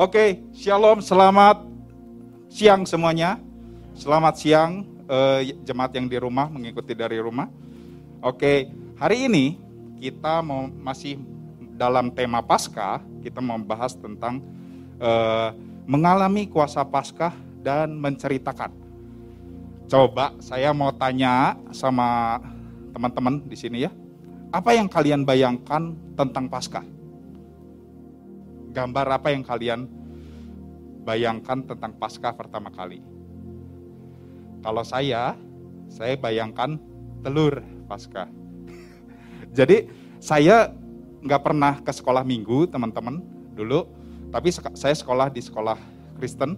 Oke, shalom, selamat siang semuanya. Selamat siang eh, jemaat yang di rumah mengikuti dari rumah. Oke, hari ini kita mau masih dalam tema Paskah, kita membahas tentang eh, mengalami kuasa Paskah dan menceritakan. Coba saya mau tanya sama teman-teman di sini ya. Apa yang kalian bayangkan tentang Paskah? Gambar apa yang kalian bayangkan tentang Paskah pertama kali? Kalau saya, saya bayangkan telur Paskah. Jadi saya nggak pernah ke sekolah minggu teman-teman dulu, tapi saya sekolah di sekolah Kristen.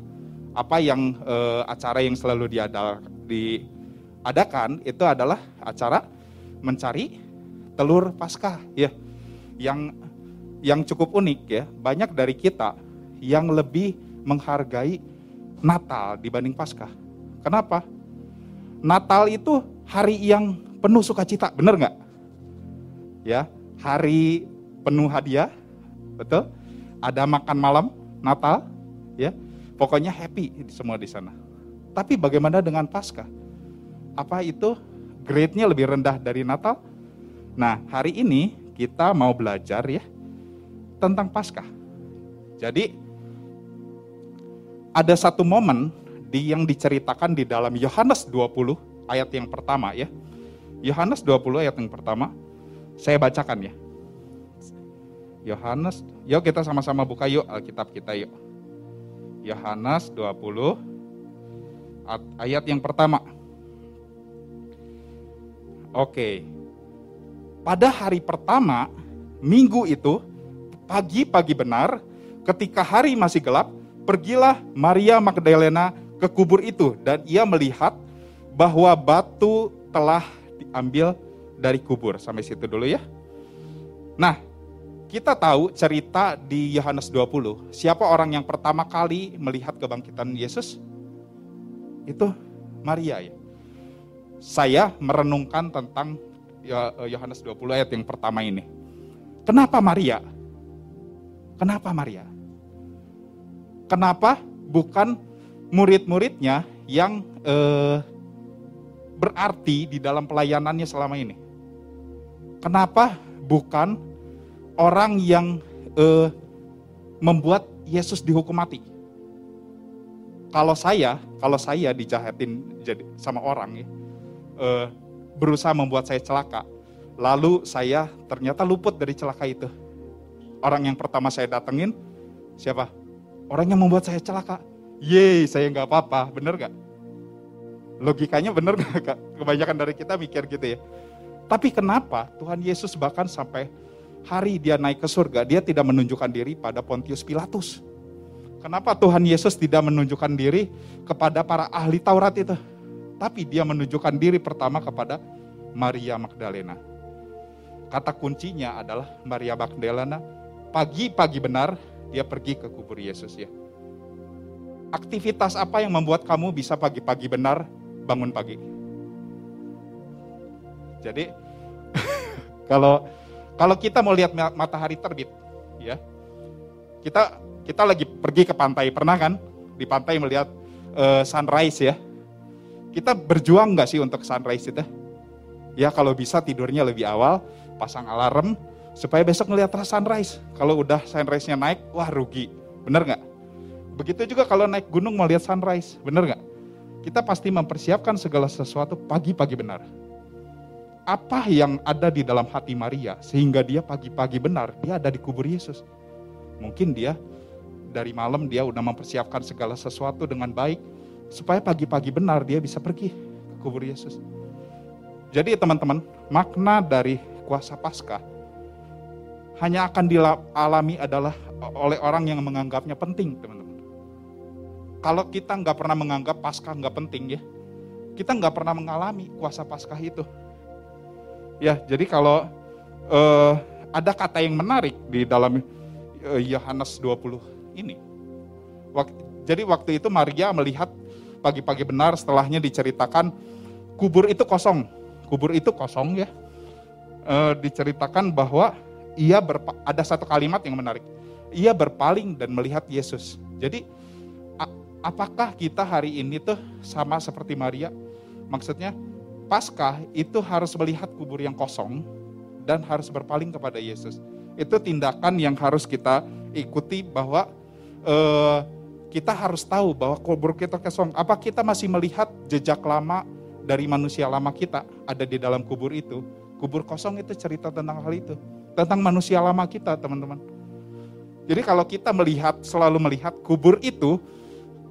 Apa yang eh, acara yang selalu diadakan itu adalah acara mencari telur Paskah ya, yang yang cukup unik ya, banyak dari kita yang lebih menghargai Natal dibanding Paskah. Kenapa? Natal itu hari yang penuh sukacita, bener nggak? Ya, hari penuh hadiah, betul? Ada makan malam Natal, ya. Pokoknya happy semua di sana. Tapi bagaimana dengan Paskah? Apa itu grade-nya lebih rendah dari Natal? Nah, hari ini kita mau belajar ya tentang Paskah. Jadi ada satu momen di yang diceritakan di dalam Yohanes 20 ayat yang pertama ya. Yohanes 20 ayat yang pertama. Saya bacakan ya. Yohanes, yuk kita sama-sama buka yuk Alkitab kita yuk. Yohanes 20 ayat yang pertama. Oke. Pada hari pertama minggu itu pagi-pagi benar, ketika hari masih gelap, pergilah Maria Magdalena ke kubur itu dan ia melihat bahwa batu telah diambil dari kubur. Sampai situ dulu ya. Nah, kita tahu cerita di Yohanes 20. Siapa orang yang pertama kali melihat kebangkitan Yesus? Itu Maria ya. Saya merenungkan tentang Yohanes 20 ayat yang pertama ini. Kenapa Maria? Kenapa Maria? Kenapa bukan murid-muridnya yang eh, berarti di dalam pelayanannya selama ini? Kenapa bukan orang yang eh, membuat Yesus dihukum mati? Kalau saya, kalau saya dijahatin jadi sama orang ya, eh, berusaha membuat saya celaka, lalu saya ternyata luput dari celaka itu orang yang pertama saya datengin, siapa? Orang yang membuat saya celaka. Yeay, saya nggak apa-apa, bener gak? Logikanya bener gak, Kak? Kebanyakan dari kita mikir gitu ya. Tapi kenapa Tuhan Yesus bahkan sampai hari dia naik ke surga, dia tidak menunjukkan diri pada Pontius Pilatus. Kenapa Tuhan Yesus tidak menunjukkan diri kepada para ahli Taurat itu? Tapi dia menunjukkan diri pertama kepada Maria Magdalena. Kata kuncinya adalah Maria Magdalena pagi-pagi benar dia pergi ke kubur Yesus ya. Aktivitas apa yang membuat kamu bisa pagi-pagi benar bangun pagi? Jadi kalau kalau kita mau lihat matahari terbit, ya kita kita lagi pergi ke pantai pernah kan di pantai melihat uh, sunrise ya. Kita berjuang nggak sih untuk sunrise itu? Ya kalau bisa tidurnya lebih awal, pasang alarm, supaya besok ngelihat sunrise. Kalau udah sunrise-nya naik, wah rugi. Bener nggak? Begitu juga kalau naik gunung mau lihat sunrise, bener nggak? Kita pasti mempersiapkan segala sesuatu pagi-pagi benar. Apa yang ada di dalam hati Maria sehingga dia pagi-pagi benar, dia ada di kubur Yesus. Mungkin dia dari malam dia udah mempersiapkan segala sesuatu dengan baik supaya pagi-pagi benar dia bisa pergi ke kubur Yesus. Jadi teman-teman, makna dari kuasa Paskah hanya akan dialami adalah oleh orang yang menganggapnya penting, teman-teman. Kalau kita nggak pernah menganggap Paskah nggak penting ya, kita nggak pernah mengalami kuasa Paskah itu. Ya, jadi kalau uh, ada kata yang menarik di dalam uh, Yohanes 20 ini. Wak, jadi waktu itu Maria melihat pagi-pagi benar setelahnya diceritakan kubur itu kosong. Kubur itu kosong ya. Uh, diceritakan bahwa ia ada satu kalimat yang menarik. ia berpaling dan melihat Yesus. Jadi apakah kita hari ini tuh sama seperti Maria? Maksudnya Paskah itu harus melihat kubur yang kosong dan harus berpaling kepada Yesus. Itu tindakan yang harus kita ikuti bahwa eh, kita harus tahu bahwa kubur kita kosong. Apa kita masih melihat jejak lama dari manusia lama kita ada di dalam kubur itu? Kubur kosong itu cerita tentang hal itu, tentang manusia lama kita, teman-teman. Jadi kalau kita melihat, selalu melihat kubur itu,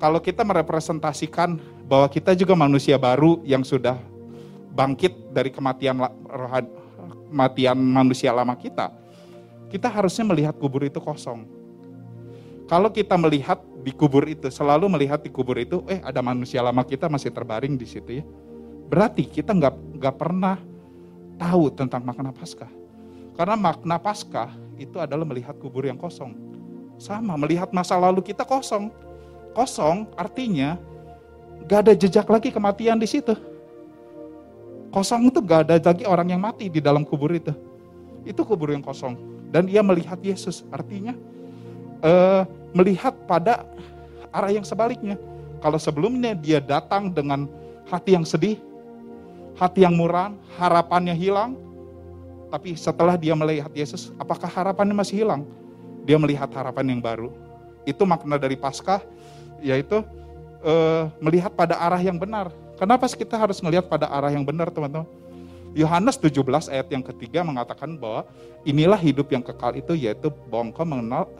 kalau kita merepresentasikan bahwa kita juga manusia baru yang sudah bangkit dari kematian kematian manusia lama kita, kita harusnya melihat kubur itu kosong. Kalau kita melihat di kubur itu, selalu melihat di kubur itu, eh ada manusia lama kita masih terbaring di situ ya. Berarti kita nggak nggak pernah tahu tentang makna Paskah. Karena makna Paskah itu adalah melihat kubur yang kosong. Sama, melihat masa lalu kita kosong. Kosong artinya gak ada jejak lagi kematian di situ. Kosong itu gak ada lagi orang yang mati di dalam kubur itu. Itu kubur yang kosong. Dan ia melihat Yesus, artinya uh, melihat pada arah yang sebaliknya. Kalau sebelumnya dia datang dengan hati yang sedih, hati yang muram, harapannya hilang, tapi setelah dia melihat Yesus, apakah harapannya masih hilang? dia melihat harapan yang baru. Itu makna dari Paskah, yaitu uh, melihat pada arah yang benar. Kenapa kita harus melihat pada arah yang benar, teman-teman? Yohanes 17 ayat yang ketiga mengatakan bahwa inilah hidup yang kekal itu yaitu bahwa engkau mengenal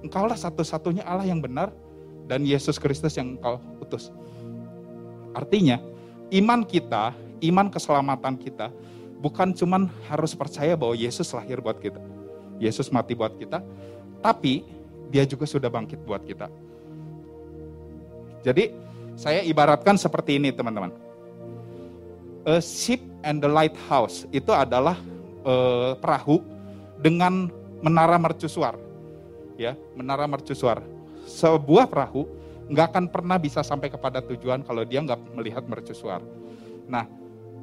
engkaulah satu-satunya Allah yang benar dan Yesus Kristus yang engkau utus. Artinya, iman kita, iman keselamatan kita bukan cuman harus percaya bahwa Yesus lahir buat kita. Yesus mati buat kita, tapi dia juga sudah bangkit buat kita. Jadi saya ibaratkan seperti ini teman-teman. A ship and the lighthouse itu adalah uh, perahu dengan menara mercusuar. Ya, menara mercusuar. Sebuah perahu nggak akan pernah bisa sampai kepada tujuan kalau dia nggak melihat mercusuar. Nah,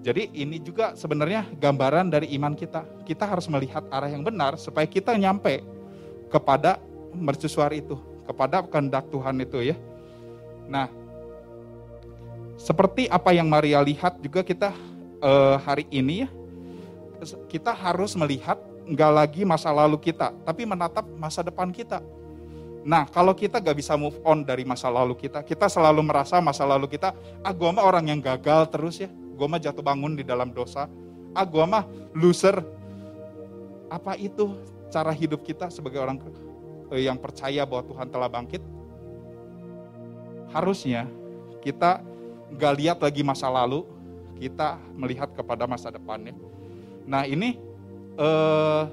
jadi ini juga sebenarnya gambaran dari iman kita. Kita harus melihat arah yang benar supaya kita nyampe kepada mercusuar itu, kepada kehendak Tuhan itu ya. Nah, seperti apa yang Maria lihat juga kita eh, hari ini ya, kita harus melihat nggak lagi masa lalu kita, tapi menatap masa depan kita. Nah, kalau kita gak bisa move on dari masa lalu kita, kita selalu merasa masa lalu kita, ah gue mah orang yang gagal terus ya, gue mah jatuh bangun di dalam dosa, ah gue mah loser. Apa itu cara hidup kita sebagai orang eh, yang percaya bahwa Tuhan telah bangkit, harusnya kita nggak lihat lagi masa lalu, kita melihat kepada masa depannya. Nah ini eh,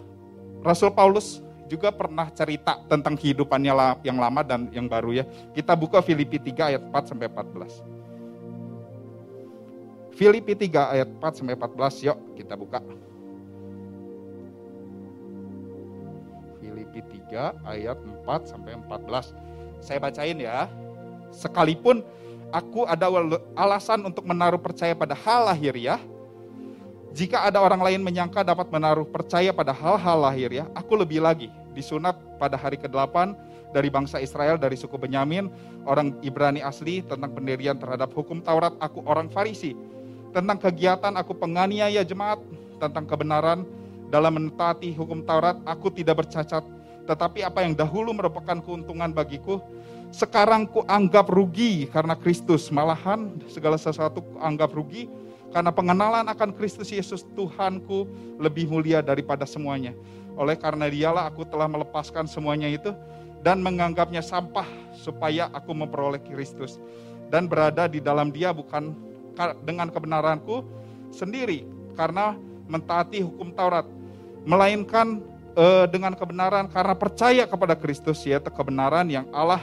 Rasul Paulus juga pernah cerita tentang kehidupannya yang lama dan yang baru ya. Kita buka Filipi 3 ayat 4 sampai 14. Filipi 3 ayat 4 sampai 14, yuk kita buka. Filipi 3 ayat 4 sampai 14. Saya bacain ya. Sekalipun aku ada alasan untuk menaruh percaya pada hal lahiriah, jika ada orang lain menyangka dapat menaruh percaya pada hal-hal lahiriah, aku lebih lagi disunat pada hari ke-8 dari bangsa Israel dari suku Benyamin, orang Ibrani asli tentang pendirian terhadap hukum Taurat, aku orang Farisi. Tentang kegiatan aku penganiaya jemaat, tentang kebenaran dalam menetaati hukum Taurat, aku tidak bercacat tetapi apa yang dahulu merupakan keuntungan bagiku, sekarang ku anggap rugi karena Kristus. Malahan segala sesuatu ku anggap rugi karena pengenalan akan Kristus Yesus Tuhanku lebih mulia daripada semuanya. Oleh karena dialah aku telah melepaskan semuanya itu dan menganggapnya sampah supaya aku memperoleh Kristus dan berada di dalam dia bukan dengan kebenaranku sendiri karena mentaati hukum Taurat melainkan uh, dengan kebenaran karena percaya kepada Kristus yaitu kebenaran yang Allah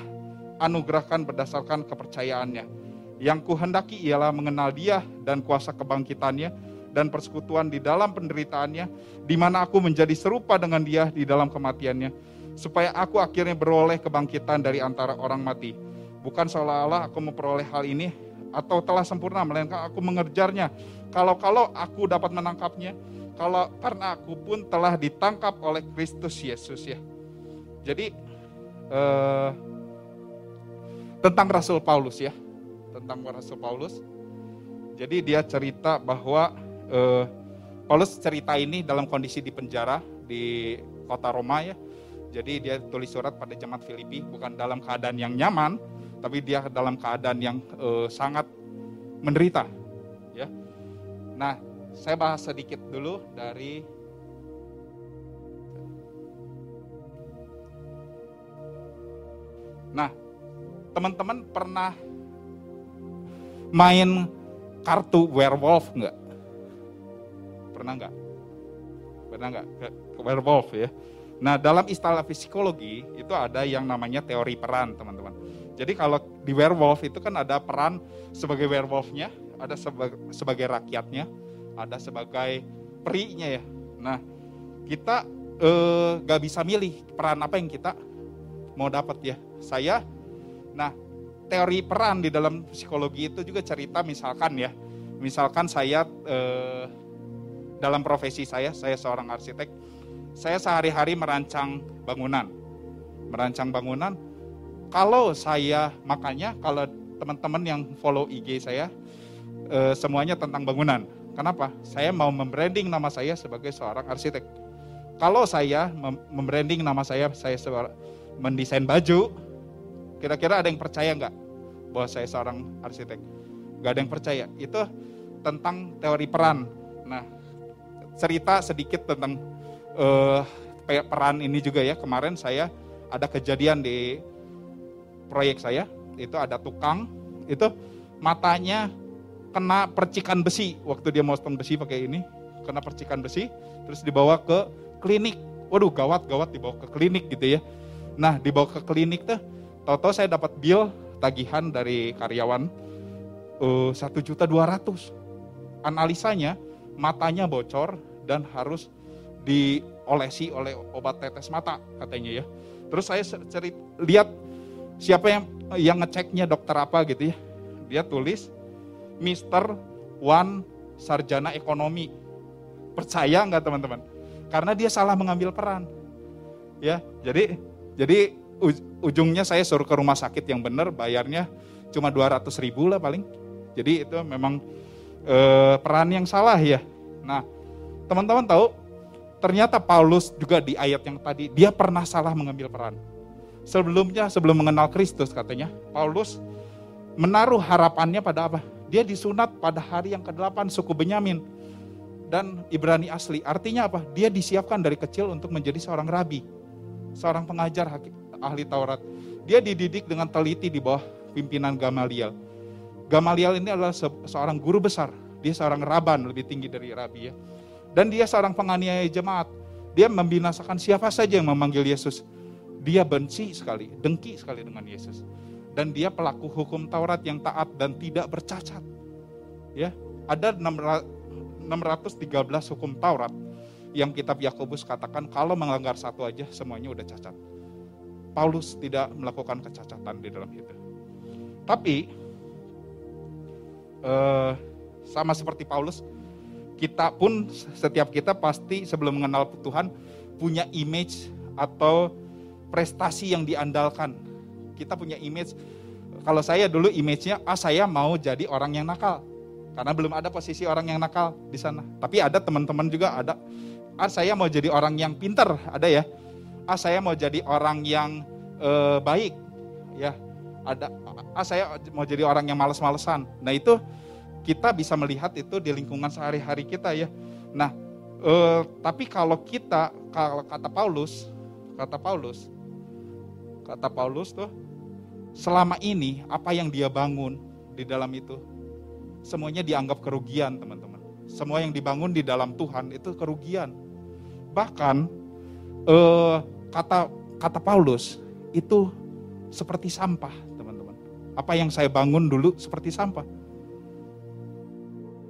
anugerahkan berdasarkan kepercayaannya. Yang kuhendaki ialah mengenal dia dan kuasa kebangkitannya dan persekutuan di dalam penderitaannya, di mana aku menjadi serupa dengan dia di dalam kematiannya, supaya aku akhirnya beroleh kebangkitan dari antara orang mati. Bukan seolah-olah aku memperoleh hal ini atau telah sempurna, melainkan aku mengerjarnya. Kalau-kalau aku dapat menangkapnya, kalau karena aku pun telah ditangkap oleh Kristus Yesus ya. Jadi uh, tentang Rasul Paulus ya, tentang Rasul Paulus. Jadi dia cerita bahwa uh, Paulus cerita ini dalam kondisi di penjara di kota Roma ya. Jadi dia tulis surat pada jemaat Filipi bukan dalam keadaan yang nyaman, tapi dia dalam keadaan yang uh, sangat menderita. Ya. Nah, saya bahas sedikit dulu dari Nah, teman-teman pernah main kartu werewolf nggak? Pernah nggak? Pernah nggak? Werewolf ya. Nah, dalam istilah psikologi itu ada yang namanya teori peran, teman-teman. Jadi kalau di werewolf itu kan ada peran sebagai werewolfnya, ada sebagai, sebagai rakyatnya, ada sebagai perinya ya. Nah, kita eh, gak bisa milih peran apa yang kita mau dapat ya. Saya, nah teori peran di dalam psikologi itu juga cerita misalkan ya, misalkan saya eh, dalam profesi saya, saya seorang arsitek, saya sehari-hari merancang bangunan, merancang bangunan. Kalau saya makanya kalau teman-teman yang follow IG saya eh, semuanya tentang bangunan. Kenapa? Saya mau membranding nama saya sebagai seorang arsitek. Kalau saya membranding nama saya, saya mendesain baju, kira-kira ada yang percaya nggak bahwa saya seorang arsitek? Gak ada yang percaya. Itu tentang teori peran. Nah, cerita sedikit tentang uh, peran ini juga ya. Kemarin saya ada kejadian di proyek saya, itu ada tukang, itu matanya kena percikan besi waktu dia mau besi pakai ini, kena percikan besi, terus dibawa ke klinik. Waduh, gawat-gawat dibawa ke klinik gitu ya. Nah, dibawa ke klinik tuh, tau-tau saya dapat bill tagihan dari karyawan eh, satu juta dua ratus. Analisanya matanya bocor dan harus diolesi oleh obat tetes mata katanya ya. Terus saya cari lihat siapa yang yang ngeceknya dokter apa gitu ya. Dia tulis Mister One Sarjana Ekonomi. Percaya nggak teman-teman? Karena dia salah mengambil peran. Ya, jadi jadi ujungnya saya suruh ke rumah sakit yang benar, bayarnya cuma 200 ribu lah paling. Jadi itu memang e, peran yang salah ya. Nah, teman-teman tahu, ternyata Paulus juga di ayat yang tadi, dia pernah salah mengambil peran. Sebelumnya, sebelum mengenal Kristus katanya, Paulus menaruh harapannya pada apa? Dia disunat pada hari yang ke-8 suku Benyamin dan Ibrani asli. Artinya apa? Dia disiapkan dari kecil untuk menjadi seorang rabi, seorang pengajar ahli Taurat. Dia dididik dengan teliti di bawah pimpinan Gamaliel. Gamaliel ini adalah seorang guru besar. Dia seorang raban, lebih tinggi dari rabi ya. Dan dia seorang penganiaya jemaat. Dia membinasakan siapa saja yang memanggil Yesus. Dia benci sekali, dengki sekali dengan Yesus. Dan dia pelaku hukum Taurat yang taat dan tidak bercacat. Ya, ada 613 hukum Taurat yang kitab Yakobus katakan kalau melanggar satu aja semuanya udah cacat. Paulus tidak melakukan kecacatan di dalam itu. Tapi eh, sama seperti Paulus, kita pun setiap kita pasti sebelum mengenal Tuhan punya image atau prestasi yang diandalkan. Kita punya image. Kalau saya dulu image-nya, ah saya mau jadi orang yang nakal. Karena belum ada posisi orang yang nakal di sana. Tapi ada teman-teman juga ada, ah saya mau jadi orang yang pinter, ada ya ah saya mau jadi orang yang uh, baik, ya ada ah saya mau jadi orang yang males-malesan. Nah itu kita bisa melihat itu di lingkungan sehari-hari kita ya. Nah uh, tapi kalau kita kalau kata Paulus, kata Paulus, kata Paulus tuh selama ini apa yang dia bangun di dalam itu semuanya dianggap kerugian teman-teman. Semua yang dibangun di dalam Tuhan itu kerugian. Bahkan eh, kata kata Paulus itu seperti sampah, teman-teman. Apa yang saya bangun dulu seperti sampah.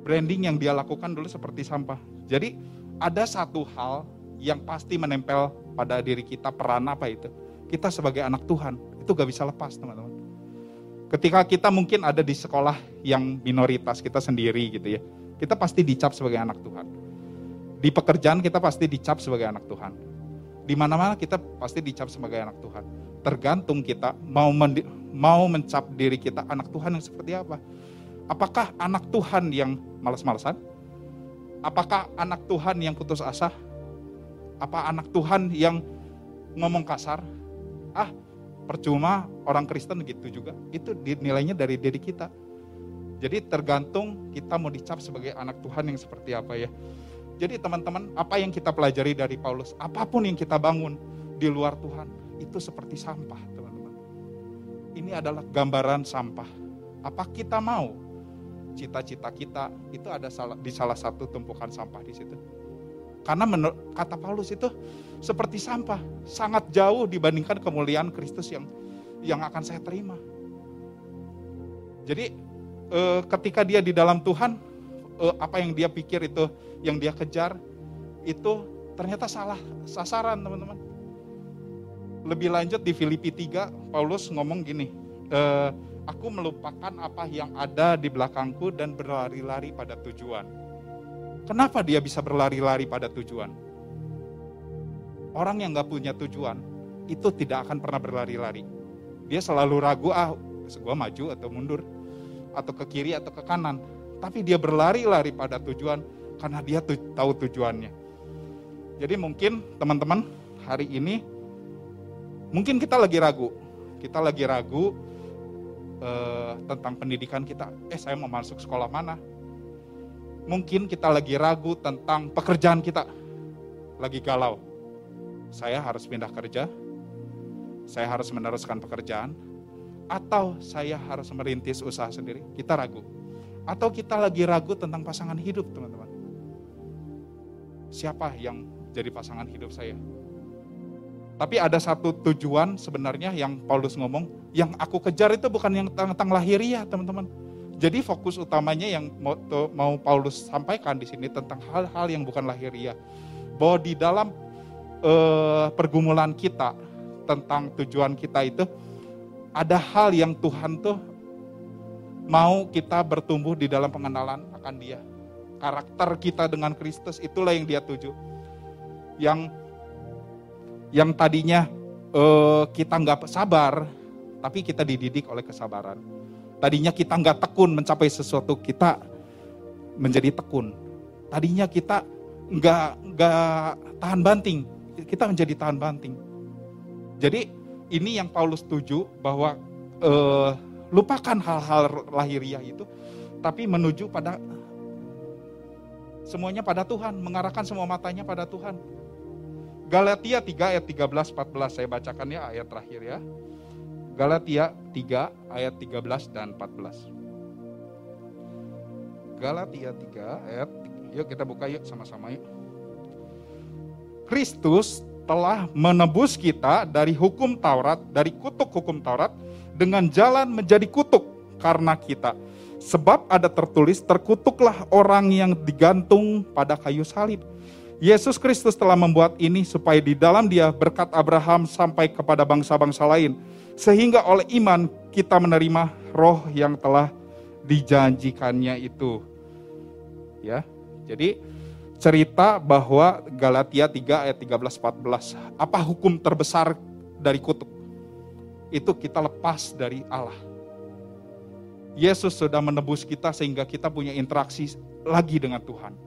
Branding yang dia lakukan dulu seperti sampah. Jadi ada satu hal yang pasti menempel pada diri kita peran apa itu? Kita sebagai anak Tuhan itu gak bisa lepas teman-teman. Ketika kita mungkin ada di sekolah yang minoritas kita sendiri gitu ya, kita pasti dicap sebagai anak Tuhan. Di pekerjaan kita pasti dicap sebagai anak Tuhan di mana-mana kita pasti dicap sebagai anak Tuhan. tergantung kita mau mendi- mau mencap diri kita anak Tuhan yang seperti apa. Apakah anak Tuhan yang malas-malasan? Apakah anak Tuhan yang putus asa? Apa anak Tuhan yang ngomong kasar? Ah, percuma orang Kristen gitu juga. Itu nilainya dari diri kita. Jadi tergantung kita mau dicap sebagai anak Tuhan yang seperti apa ya. Jadi teman-teman, apa yang kita pelajari dari Paulus, apa pun yang kita bangun di luar Tuhan, itu seperti sampah, teman-teman. Ini adalah gambaran sampah. Apa kita mau cita-cita kita itu ada di salah satu tumpukan sampah di situ. Karena menurut kata Paulus itu seperti sampah, sangat jauh dibandingkan kemuliaan Kristus yang yang akan saya terima. Jadi eh, ketika dia di dalam Tuhan, eh, apa yang dia pikir itu, yang dia kejar itu ternyata salah sasaran teman-teman. Lebih lanjut di Filipi 3, Paulus ngomong gini, eh, aku melupakan apa yang ada di belakangku dan berlari-lari pada tujuan. Kenapa dia bisa berlari-lari pada tujuan? Orang yang gak punya tujuan, itu tidak akan pernah berlari-lari. Dia selalu ragu, ah, gue maju atau mundur, atau ke kiri atau ke kanan. Tapi dia berlari-lari pada tujuan, karena dia tu tahu tujuannya. Jadi mungkin teman-teman hari ini, mungkin kita lagi ragu. Kita lagi ragu, eh, tentang pendidikan kita. Eh saya mau masuk sekolah mana? Mungkin kita lagi ragu tentang pekerjaan kita. Lagi galau. Saya harus pindah kerja. Saya harus meneruskan pekerjaan. Atau saya harus merintis usaha sendiri. Kita ragu. Atau kita lagi ragu tentang pasangan hidup teman-teman. Siapa yang jadi pasangan hidup saya? Tapi ada satu tujuan sebenarnya yang Paulus ngomong, yang aku kejar itu bukan yang tentang lahiriah, teman-teman. Jadi fokus utamanya yang mau, Paulus sampaikan di sini tentang hal-hal yang bukan lahiriah. Bahwa di dalam uh, pergumulan kita tentang tujuan kita itu ada hal yang Tuhan tuh mau kita bertumbuh di dalam pengenalan akan Dia. Karakter kita dengan Kristus itulah yang Dia tuju. Yang yang tadinya uh, kita nggak sabar, tapi kita dididik oleh kesabaran. Tadinya kita nggak tekun mencapai sesuatu, kita menjadi tekun. Tadinya kita nggak nggak tahan banting, kita menjadi tahan banting. Jadi ini yang Paulus setuju bahwa uh, lupakan hal-hal lahiriah itu, tapi menuju pada semuanya pada Tuhan, mengarahkan semua matanya pada Tuhan. Galatia 3 ayat 13 14 saya bacakan ya ayat terakhir ya. Galatia 3 ayat 13 dan 14. Galatia 3 ayat yuk kita buka yuk sama-sama yuk. Kristus telah menebus kita dari hukum Taurat, dari kutuk hukum Taurat dengan jalan menjadi kutuk karena kita. Sebab ada tertulis terkutuklah orang yang digantung pada kayu salib Yesus Kristus telah membuat ini supaya di dalam dia berkat Abraham sampai kepada bangsa-bangsa lain. Sehingga oleh iman kita menerima roh yang telah dijanjikannya itu. Ya, jadi cerita bahwa Galatia 3 ayat 13 14. Apa hukum terbesar dari kutuk? Itu kita lepas dari Allah. Yesus sudah menebus kita sehingga kita punya interaksi lagi dengan Tuhan.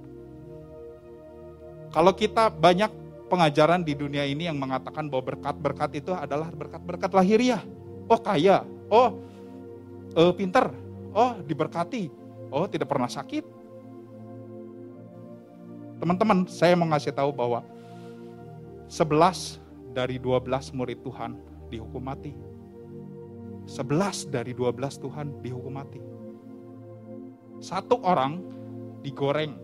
Kalau kita banyak pengajaran di dunia ini yang mengatakan bahwa berkat-berkat itu adalah berkat-berkat lahiriah. Oh kaya, oh uh, pinter, oh diberkati, oh tidak pernah sakit. Teman-teman, saya mau ngasih tahu bahwa 11 dari 12 murid Tuhan dihukum mati. 11 dari 12 Tuhan dihukum mati. Satu orang digoreng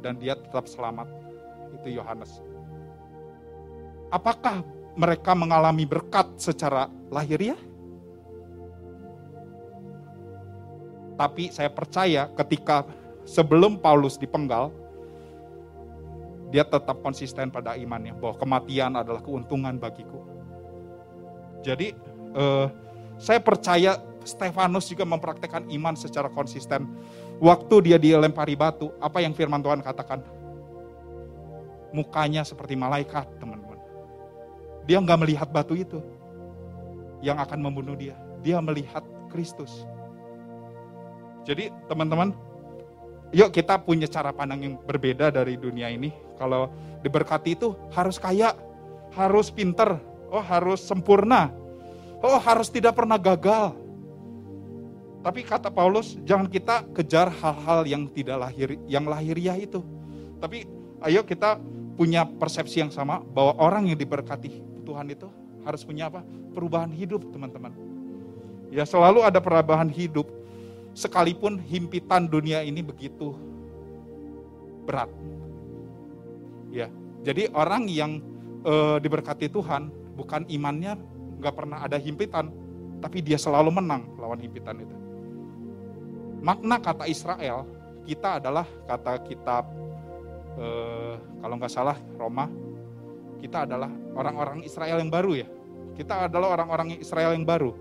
dan dia tetap selamat. Itu Yohanes. Apakah mereka mengalami berkat secara lahiriah? Tapi saya percaya ketika sebelum Paulus dipenggal, dia tetap konsisten pada imannya bahwa kematian adalah keuntungan bagiku. Jadi eh, saya percaya Stefanus juga mempraktekkan iman secara konsisten Waktu dia dilempari batu, apa yang firman Tuhan katakan? Mukanya seperti malaikat, teman-teman. dia nggak melihat batu itu yang akan membunuh dia. Dia melihat Kristus. Jadi teman-teman, yuk kita punya cara pandang yang berbeda dari dunia ini. Kalau diberkati itu harus kaya, harus pinter, oh harus sempurna, oh harus tidak pernah gagal. Tapi kata Paulus, jangan kita kejar hal-hal yang tidak lahir, yang lahiriah itu. Tapi ayo kita punya persepsi yang sama bahwa orang yang diberkati Tuhan itu harus punya apa? Perubahan hidup, teman-teman. Ya selalu ada perubahan hidup, sekalipun himpitan dunia ini begitu berat. Ya, jadi orang yang e, diberkati Tuhan, bukan imannya nggak pernah ada himpitan, tapi dia selalu menang lawan himpitan itu. Makna kata Israel kita adalah kata kitab e, kalau nggak salah Roma, kita adalah orang-orang Israel yang baru ya. Kita adalah orang-orang Israel yang baru.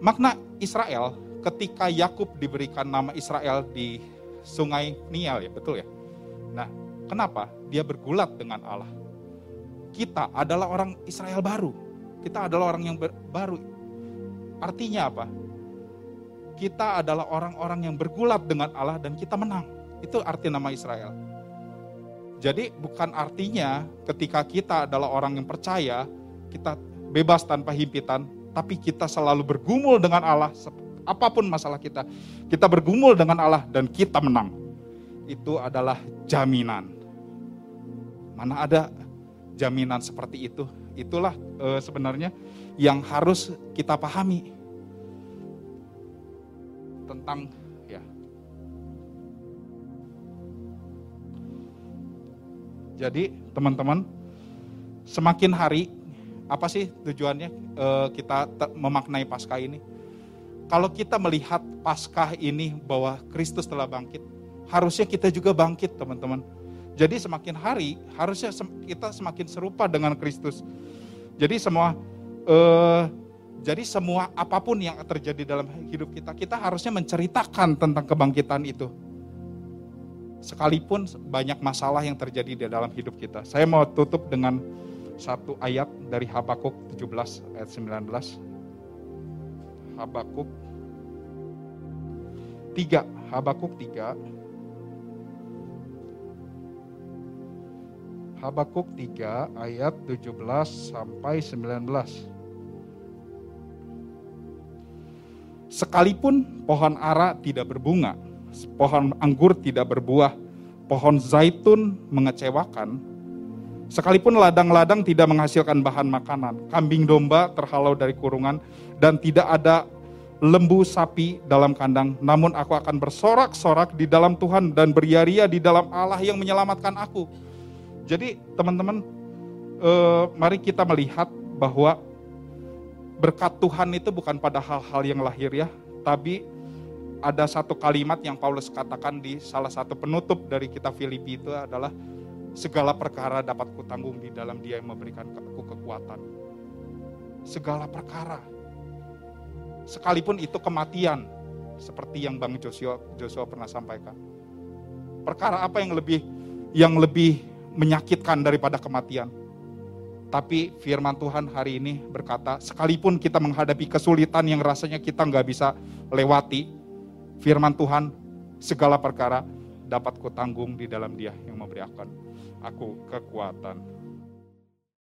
Makna Israel ketika Yakub diberikan nama Israel di Sungai Nial ya, betul ya? Nah, kenapa? Dia bergulat dengan Allah. Kita adalah orang Israel baru. Kita adalah orang yang baru. Artinya apa? Kita adalah orang-orang yang bergulat dengan Allah dan kita menang. Itu arti nama Israel. Jadi bukan artinya ketika kita adalah orang yang percaya, kita bebas tanpa himpitan, tapi kita selalu bergumul dengan Allah, apa pun masalah kita, kita bergumul dengan Allah dan kita menang. Itu adalah jaminan. Mana ada jaminan seperti itu? Itulah e, sebenarnya yang harus kita pahami tentang Jadi teman-teman, semakin hari apa sih tujuannya e, kita memaknai Paskah ini? Kalau kita melihat Paskah ini bahwa Kristus telah bangkit, harusnya kita juga bangkit, teman-teman. Jadi semakin hari harusnya kita semakin serupa dengan Kristus. Jadi semua e, jadi semua apa pun yang terjadi dalam hidup kita, kita harusnya menceritakan tentang kebangkitan itu sekalipun banyak masalah yang terjadi di dalam hidup kita. Saya mau tutup dengan satu ayat dari Habakuk 17 ayat 19. Habakuk 3, Habakuk 3. Habakuk 3 ayat 17 sampai 19. Sekalipun pohon ara tidak berbunga, pohon anggur tidak berbuah, pohon zaitun mengecewakan, sekalipun ladang-ladang tidak menghasilkan bahan makanan, kambing domba terhalau dari kurungan, dan tidak ada lembu sapi dalam kandang, namun aku akan bersorak-sorak di dalam Tuhan dan beria-ria di dalam Allah yang menyelamatkan aku. Jadi teman-teman, eh, mari kita melihat bahwa berkat Tuhan itu bukan pada hal-hal yang lahir ya, tapi ada satu kalimat yang Paulus katakan di salah satu penutup dari kitab Filipi itu adalah segala perkara dapat kutanggung di dalam dia yang memberikan aku kekuatan. Segala perkara. Sekalipun itu kematian, seperti yang Bang Joshua, Joshua pernah sampaikan. Perkara apa yang lebih yang lebih menyakitkan daripada kematian? Tapi firman Tuhan hari ini berkata, sekalipun kita menghadapi kesulitan yang rasanya kita nggak bisa lewati, firman Tuhan, segala perkara dapat kutanggung di dalam dia yang memberi aku kekuatan.